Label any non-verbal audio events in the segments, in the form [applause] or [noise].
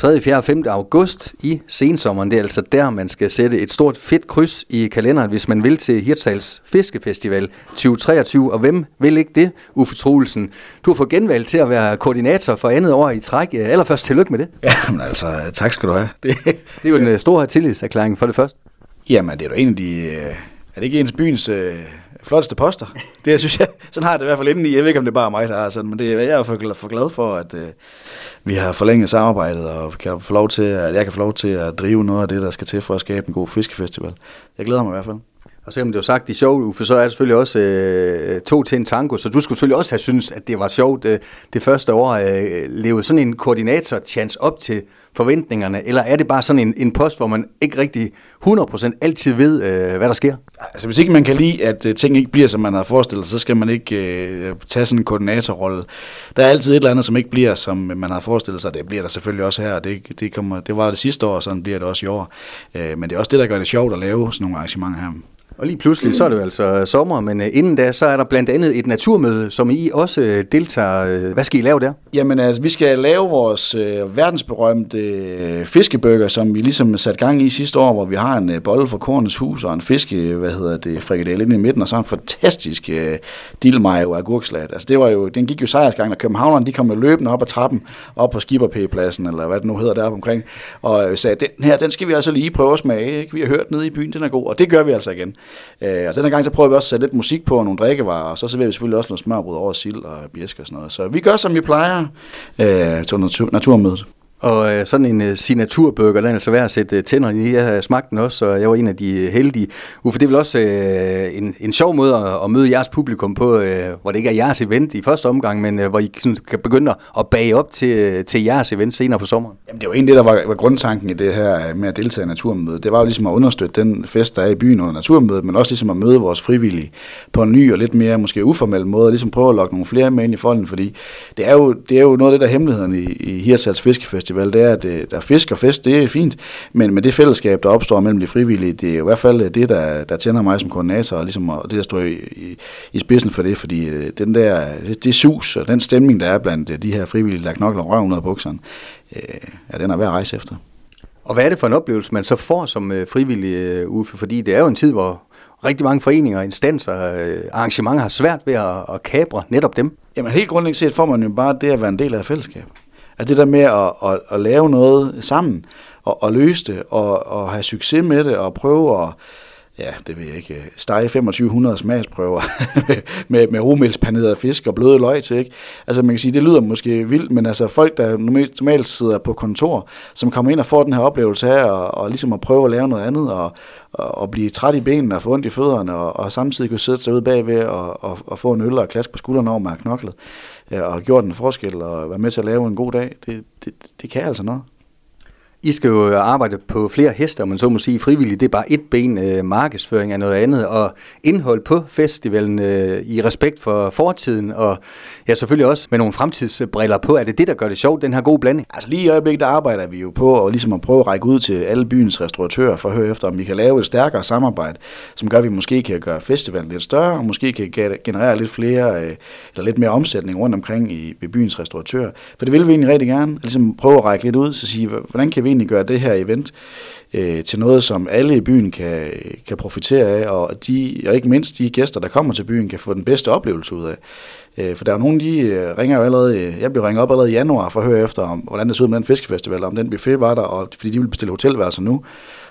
3., 4. og 5. august i sensommeren. Det er altså der, man skal sætte et stort fedt kryds i kalenderen, hvis man vil til Hirtshals Fiskefestival 2023. Og hvem vil ikke det, Uffe Troelsen? Du har fået genvalgt til at være koordinator for andet år i træk. Allerførst tillykke med det. Ja, men altså, tak skal du have. Det, det er jo en øh, stor tillidserklæring for det første. Jamen, det er jo en af de... Er det ikke en af byens øh, flotteste poster? Det synes jeg, sådan har jeg det i hvert fald indeni. i. Jeg ved ikke, om det er bare mig, der er sådan, men det, jeg er for, for glad for, at øh, vi har forlænget samarbejdet, og kan få lov til, at jeg kan få lov til at drive noget af det, der skal til for at skabe en god fiskefestival. Jeg glæder mig i hvert fald. Og selvom det var sagt i sjov, Uffe, så er det selvfølgelig også øh, to til en tango, så du skulle selvfølgelig også have synes, at det var sjovt øh, det første år. Øh, leve sådan en koordinator-chance op til forventningerne, eller er det bare sådan en, en post, hvor man ikke rigtig 100% altid ved, øh, hvad der sker? Altså hvis ikke man kan lide, at øh, ting ikke bliver, som man har forestillet så skal man ikke øh, tage sådan en koordinatorrolle. Der er altid et eller andet, som ikke bliver, som man har forestillet sig. Det bliver der selvfølgelig også her, det, det, kommer, det var det sidste år, og sådan bliver det også i år. Øh, men det er også det, der gør det sjovt at lave sådan nogle arrangementer her. Og lige pludselig, så er det jo altså øh, sommer, men øh, inden da, så er der blandt andet et naturmøde, som I også øh, deltager. Hvad skal I lave der? Jamen altså, vi skal lave vores øh, verdensberømte øh, fiskebøger, som vi ligesom sat gang i sidste år, hvor vi har en øh, bolle fra Kornets Hus og en fiske, hvad hedder det, frikadelle inde i midten, og så en fantastisk øh, dillmej og agurkslat. Altså det var jo, den gik jo sejrsgang, og københavnerne, de kom jo løbende op ad trappen, op på Skipperpæpladsen, eller hvad det nu hedder deroppe omkring, og sagde, den her, den skal vi altså lige prøve at smage, ikke? Vi har hørt nede i byen, den er god, og det gør vi altså igen. Øh, og denne gang så prøver vi også at sætte lidt musik på og nogle drikkevarer, og så serverer vi selvfølgelig også noget smørbrød over sild og bjæsk og sådan noget. Så vi gør, som vi plejer øh, til natur, naturmødet. Og øh, sådan en øh, signaturburger, den er altså værd at sætte øh, tænder i. Jeg har smagt den også, og jeg var en af de øh, heldige. Uffe, det er vel også øh, en, en sjov måde at, at møde jeres publikum på, øh, hvor det ikke er jeres event i første omgang, men øh, hvor I sådan, kan begynde at bage op til, øh, til jeres event senere på sommeren. Jamen det var egentlig det, der var, var grundtanken i det her øh, med at deltage i naturmødet. Det var jo ligesom at understøtte den fest, der er i byen under naturmødet, men også ligesom at møde vores frivillige på en ny og lidt mere måske uformel måde, og ligesom prøve at lokke nogle flere med ind i folden, fordi det er jo, det er jo noget af det, der hemmeligheden i, i Hirsals Fiskefestival, det er, at der er fisk og fest, det er fint, men med det fællesskab, der opstår mellem de frivillige, det er i hvert fald det, der, der tænder mig som koordinator, og, ligesom, og det, der står i, i, i spidsen for det, fordi øh, den der, det, det sus og den stemning, der er blandt øh, de her frivillige, der knokler røven ud af bukserne, øh, ja, den er værd at rejse efter. Og hvad er det for en oplevelse, man så får som frivillig, Uffe? Fordi det er jo en tid, hvor rigtig mange foreninger, instanser, arrangementer har svært ved at, at kabre netop dem. Jamen helt grundlæggende set får man jo bare det at være en del af fællesskabet. Altså det der med at, at, at lave noget sammen, og, og løse det, og, og have succes med det, og prøve at, ja, det ved jeg ikke, stege 2500 smagsprøver [laughs] med, med romælspanerede fisk og bløde løg til, ikke? Altså man kan sige, det lyder måske vildt, men altså folk, der normalt sidder på kontor, som kommer ind og får den her oplevelse her, og, og ligesom at prøve at lave noget andet, og, og, og blive træt i benene og få ondt i fødderne, og, og samtidig kunne sidde sig ud bagved og, og, og få en øl og klask på skulderen over med knoklet øh, og gjort en forskel og være med til at lave en god dag, det, det, det kan altså noget. I skal jo øh, arbejde på flere hester, men så må sige frivilligt, det er bare et ben, øh, markedsføring er noget andet, og indhold på festivalen øh, i respekt for fortiden, og ja, selvfølgelig også med nogle fremtidsbriller på. Er det det, der gør det sjovt, den her gode blanding? Altså lige i øjeblikket, der arbejder vi jo på at, ligesom at prøve at række ud til alle byens restauratører for at høre efter, om vi kan lave et stærkere samarbejde, som gør, at vi måske kan gøre festivalen lidt større, og måske kan generere lidt flere, øh, eller lidt mere omsætning rundt omkring i, byens restauratører. For det vil vi egentlig rigtig gerne, ligesom prøve at række lidt ud, så sige, hvordan kan vi egentlig gøre det her event øh, til noget, som alle i byen kan, kan profitere af, og, de, og ikke mindst de gæster, der kommer til byen, kan få den bedste oplevelse ud af. Øh, for der er nogen, de øh, ringer jo allerede, øh, jeg blev ringet op allerede i januar for at høre efter, om, hvordan det så ud med den fiskefestival, om den buffet var der, og, fordi de vil bestille hotelværelser nu.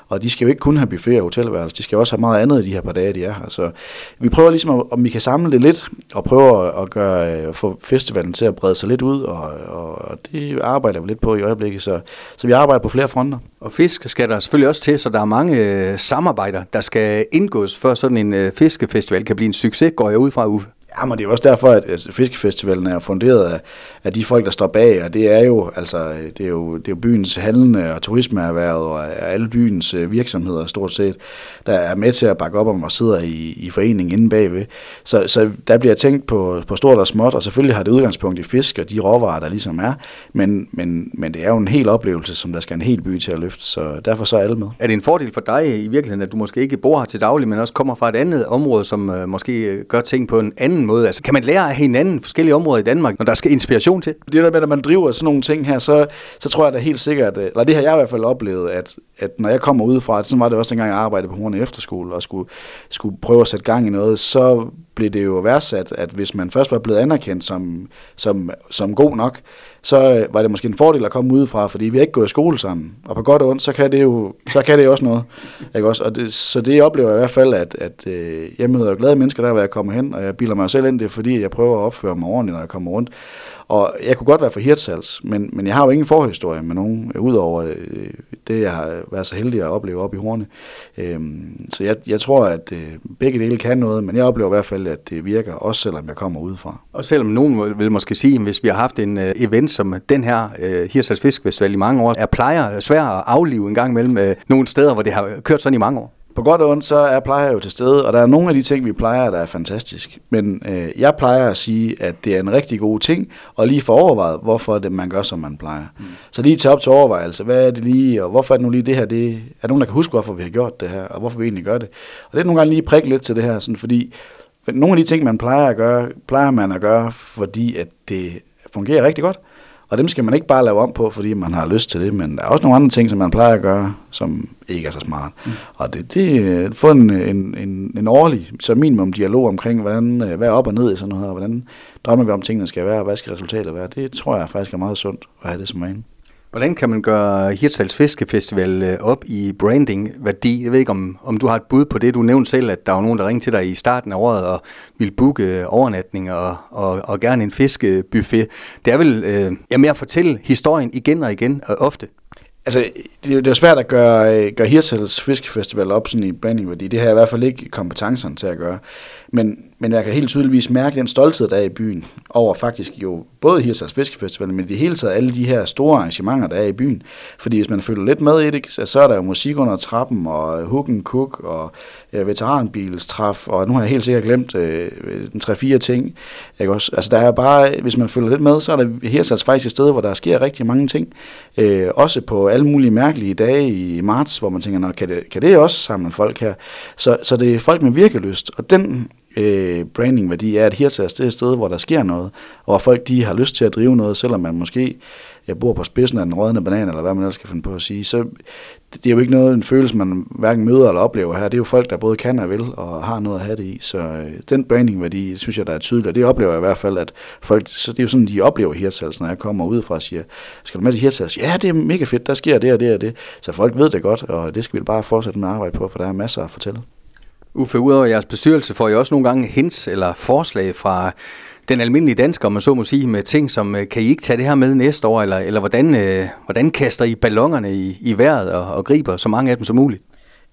Og de skal jo ikke kun have buffet og hotelværelse, de skal også have meget andet i de her par dage, de er her. Så vi prøver ligesom, om vi kan samle det lidt, og prøver at gøre, at få festivalen til at brede sig lidt ud, og, og det arbejder vi lidt på i øjeblikket, så, så vi arbejder på flere fronter. Og fisk skal der selvfølgelig også til, så der er mange øh, samarbejder, der skal indgås, før sådan en øh, fiskefestival kan blive en succes, går jeg ud fra, Uffe. Ja, men det er også derfor, at altså, Fiskefestivalen er funderet af, af de folk, der står bag, og det er jo, altså, det er jo, det er jo byens handlende og turismeerhvervet og alle byens øh, virksomheder stort set, der er med til at bakke op om og sidder i, i foreningen inde bagved. Så, så der bliver tænkt på, på stort og småt, og selvfølgelig har det udgangspunkt i fisk og de råvarer, der ligesom er, men, men, men det er jo en hel oplevelse, som der skal en hel by til at løfte, så derfor så er alle med. Er det en fordel for dig i virkeligheden, at du måske ikke bor her til daglig, men også kommer fra et andet område, som øh, måske øh, gør ting på en anden måde? Altså, kan man lære af hinanden forskellige områder i Danmark, når der skal inspiration til? Det der med, at man driver sådan nogle ting her, så, så tror jeg da helt sikkert, øh, eller det har jeg i hvert fald oplevet, at, at når jeg kommer udefra, så var det også dengang jeg arbejdede på Horne Efterskole, og skulle, skulle prøve at sætte gang i noget, så blev det jo værdsat, at hvis man først var blevet anerkendt som, som, som god nok, så øh, var det måske en fordel at komme udefra, fordi vi har ikke gået i skole sammen. Og på godt og ondt, så kan det jo, så kan det jo også noget. Ikke også? Og det, så det oplever jeg i hvert fald, at, at øh, jeg møder glade mennesker der, hvor jeg kommer hen, og jeg bilder mig selv ind, det er fordi, jeg prøver at opføre mig ordentligt, når jeg kommer rundt. Og jeg kunne godt være for Hirtshals, men, men jeg har jo ingen forhistorie med nogen, øh, udover øh, det, jeg har været så heldig at opleve op i Horne. Øhm, så jeg, jeg tror, at øh, begge dele kan noget, men jeg oplever i hvert fald, at det virker, også selvom jeg kommer udefra. Og selvom nogen vil måske sige, at hvis vi har haft en øh, event som den her Hirtshals Fiskefestival i mange år, er plejer svært at aflive en gang mellem nogle steder, hvor det har kørt sådan i mange år på godt og ondt, så er plejer jo til stede, og der er nogle af de ting, vi plejer, der er fantastisk. Men øh, jeg plejer at sige, at det er en rigtig god ting, og lige få overvejet, hvorfor det, man gør, som man plejer. Mm. Så lige tage op til overvejelse, hvad er det lige, og hvorfor er det nu lige det her, det er der nogen, der kan huske, hvorfor vi har gjort det her, og hvorfor vi egentlig gør det. Og det er nogle gange lige prikke lidt til det her, sådan, fordi nogle af de ting, man plejer at gøre, plejer man at gøre, fordi at det fungerer rigtig godt. Og dem skal man ikke bare lave om på, fordi man har lyst til det, men der er også nogle andre ting, som man plejer at gøre, som ikke er så smart. Mm. Og det, det få en, en, en, en årlig, så minimum dialog omkring, hvordan, hvad er op og ned i sådan noget, og hvordan drømmer vi om tingene skal være, og hvad skal resultatet være. Det tror jeg faktisk er meget sundt at have det som vane. Hvordan kan man gøre Hirtshals Fiskefestival øh, op i branding-værdi? Jeg ved ikke, om, om du har et bud på det. Du nævnte selv, at der var nogen, der ringte til dig i starten af året og ville booke øh, overnatning og, og, og gerne en fiskebuffet. Det er vel øh, ja, med at fortælle historien igen og igen og ofte. Altså, det er jo det er svært at gøre, gøre Hirtshals Fiskefestival op sådan i brandingværdi. Det har jeg i hvert fald ikke kompetencerne til at gøre. Men, men jeg kan helt tydeligvis mærke den stolthed, der er i byen, over faktisk jo både Hirsals Fiskefestival, men i det hele taget alle de her store arrangementer, der er i byen. Fordi hvis man følger lidt med i det, så er der jo musik under trappen, og Hook and Cook, og ja, veteranbilstræf, og nu har jeg helt sikkert glemt øh, den tre-fire ting. Ikke også? Altså der er bare, hvis man følger lidt med, så er der Hirsals faktisk et sted, hvor der sker rigtig mange ting. Øh, også på alle mulige mærkelige dage i marts, hvor man tænker, kan det, kan det også samle folk her? Så, så det er folk med virkelyst, og den øh, brandingværdi er, at Hirtshals det er et sted, hvor der sker noget, og hvor folk de har lyst til at drive noget, selvom man måske jeg bor på spidsen af den rådne banan, eller hvad man ellers skal finde på at sige, så det er jo ikke noget, en følelse, man hverken møder eller oplever her. Det er jo folk, der både kan og vil, og har noget at have det i. Så øh, den brandingværdi, synes jeg, der er tydelig, og det oplever jeg i hvert fald, at folk, så det er jo sådan, de oplever Hirtshals, når jeg kommer ud fra og siger, skal du med til Hirtshals? Ja, det er mega fedt, der sker det og det og det. Så folk ved det godt, og det skal vi bare fortsætte med at arbejde på, for der er masser at fortælle. Uffe, udover jeres bestyrelse får I også nogle gange hints eller forslag fra den almindelige dansker, man så må sige, med ting som, øh, kan I ikke tage det her med næste år, eller, eller hvordan, øh, hvordan kaster I ballongerne i, i vejret og, og griber så mange af dem som muligt?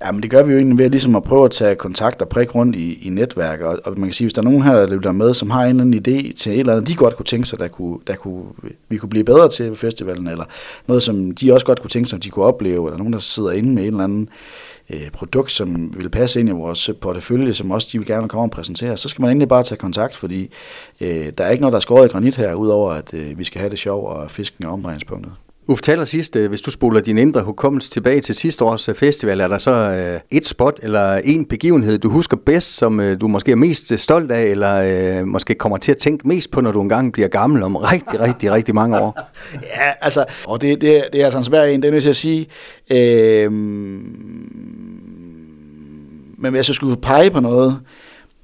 Ja, men det gør vi jo egentlig ved ligesom at prøve at tage kontakt og prikke rundt i, i netværk. Og, og man kan sige, hvis der er nogen her, der lytter med, som har en eller anden idé til et eller andet, de godt kunne tænke sig, der kunne, der kunne, vi kunne blive bedre til ved festivalen, eller noget, som de også godt kunne tænke sig, de kunne opleve, eller nogen, der sidder inde med en eller anden øh, produkt, som vil passe ind i vores portefølje, som også de vil gerne komme og præsentere, så skal man egentlig bare tage kontakt, fordi øh, der er ikke noget, der er skåret i granit her, udover at øh, vi skal have det sjov og fisken er omdrejningspunktet. Uffe taler sidst, øh, hvis du spoler din indre hukommelse tilbage til sidste års øh, festival, er der så øh, et spot eller en begivenhed, du husker bedst, som du måske er mest stolt af, eller måske kommer til at tænke mest på, når du engang bliver gammel om rigtig, rigtig, rigtig mange år? [laughs] ja, altså, og det, det, det er altså en svær en, det er nødt til at sige. Øh, men hvis jeg skulle pege på noget,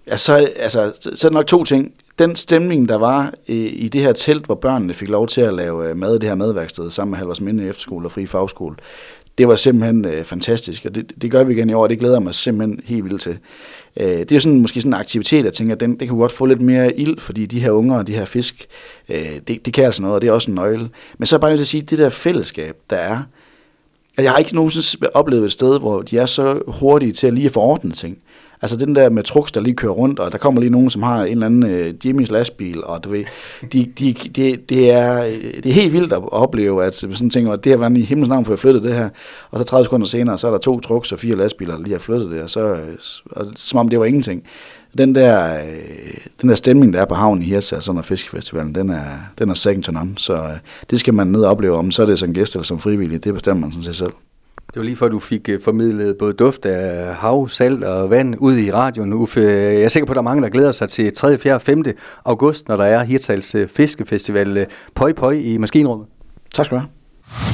altså, altså, så er det nok to ting den stemning, der var i, i det her telt, hvor børnene fik lov til at lave øh, mad i det her madværksted sammen med Halvors Minde Efterskole og Fri Fagskole, det var simpelthen øh, fantastisk, og det, det gør vi igen i år, og det glæder mig simpelthen helt vildt til. Øh, det er sådan, måske sådan en aktivitet, jeg tænker, den, den kan godt få lidt mere ild, fordi de her unger og de her fisk, øh, det, det kan altså noget, og det er også en nøgle. Men så er bare nødt til at sige, det der fællesskab, der er, jeg har ikke nogensinde oplevet et sted, hvor de er så hurtige til at lige få ordnet ting. Altså den der med truks, der lige kører rundt, og der kommer lige nogen, som har en eller anden øh, Jimmys lastbil, og du ved, de, de, de, det, er, øh, det er helt vildt at opleve, at sådan tænker, at det her var i himlens navn, for at flytte det her, og så 30 sekunder senere, så er der to trucks og fire lastbiler, der lige har flyttet det, og så, øh, og, som om det var ingenting. Den der, øh, den der stemning, der er på havnen i Hirtshals under Fiskefestivalen, den er, den er second to none, så øh, det skal man ned og opleve, om så er det som gæst eller som frivillig, det bestemmer man sådan set selv. Det var lige før, du fik øh, formidlet både duft af hav, salt og vand ud i radioen. Uffe, jeg er sikker på, at der er mange, der glæder sig til 3., 4. og 5. august, når der er Hirtshals øh, Fiskefestival. Pøj, pøj i maskinrummet. Tak skal du have.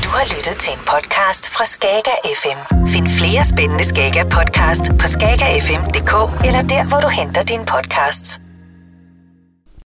Du har lyttet til en podcast fra Skager FM. Find flere spændende Skager podcast på skagerfm.dk eller der, hvor du henter dine podcasts.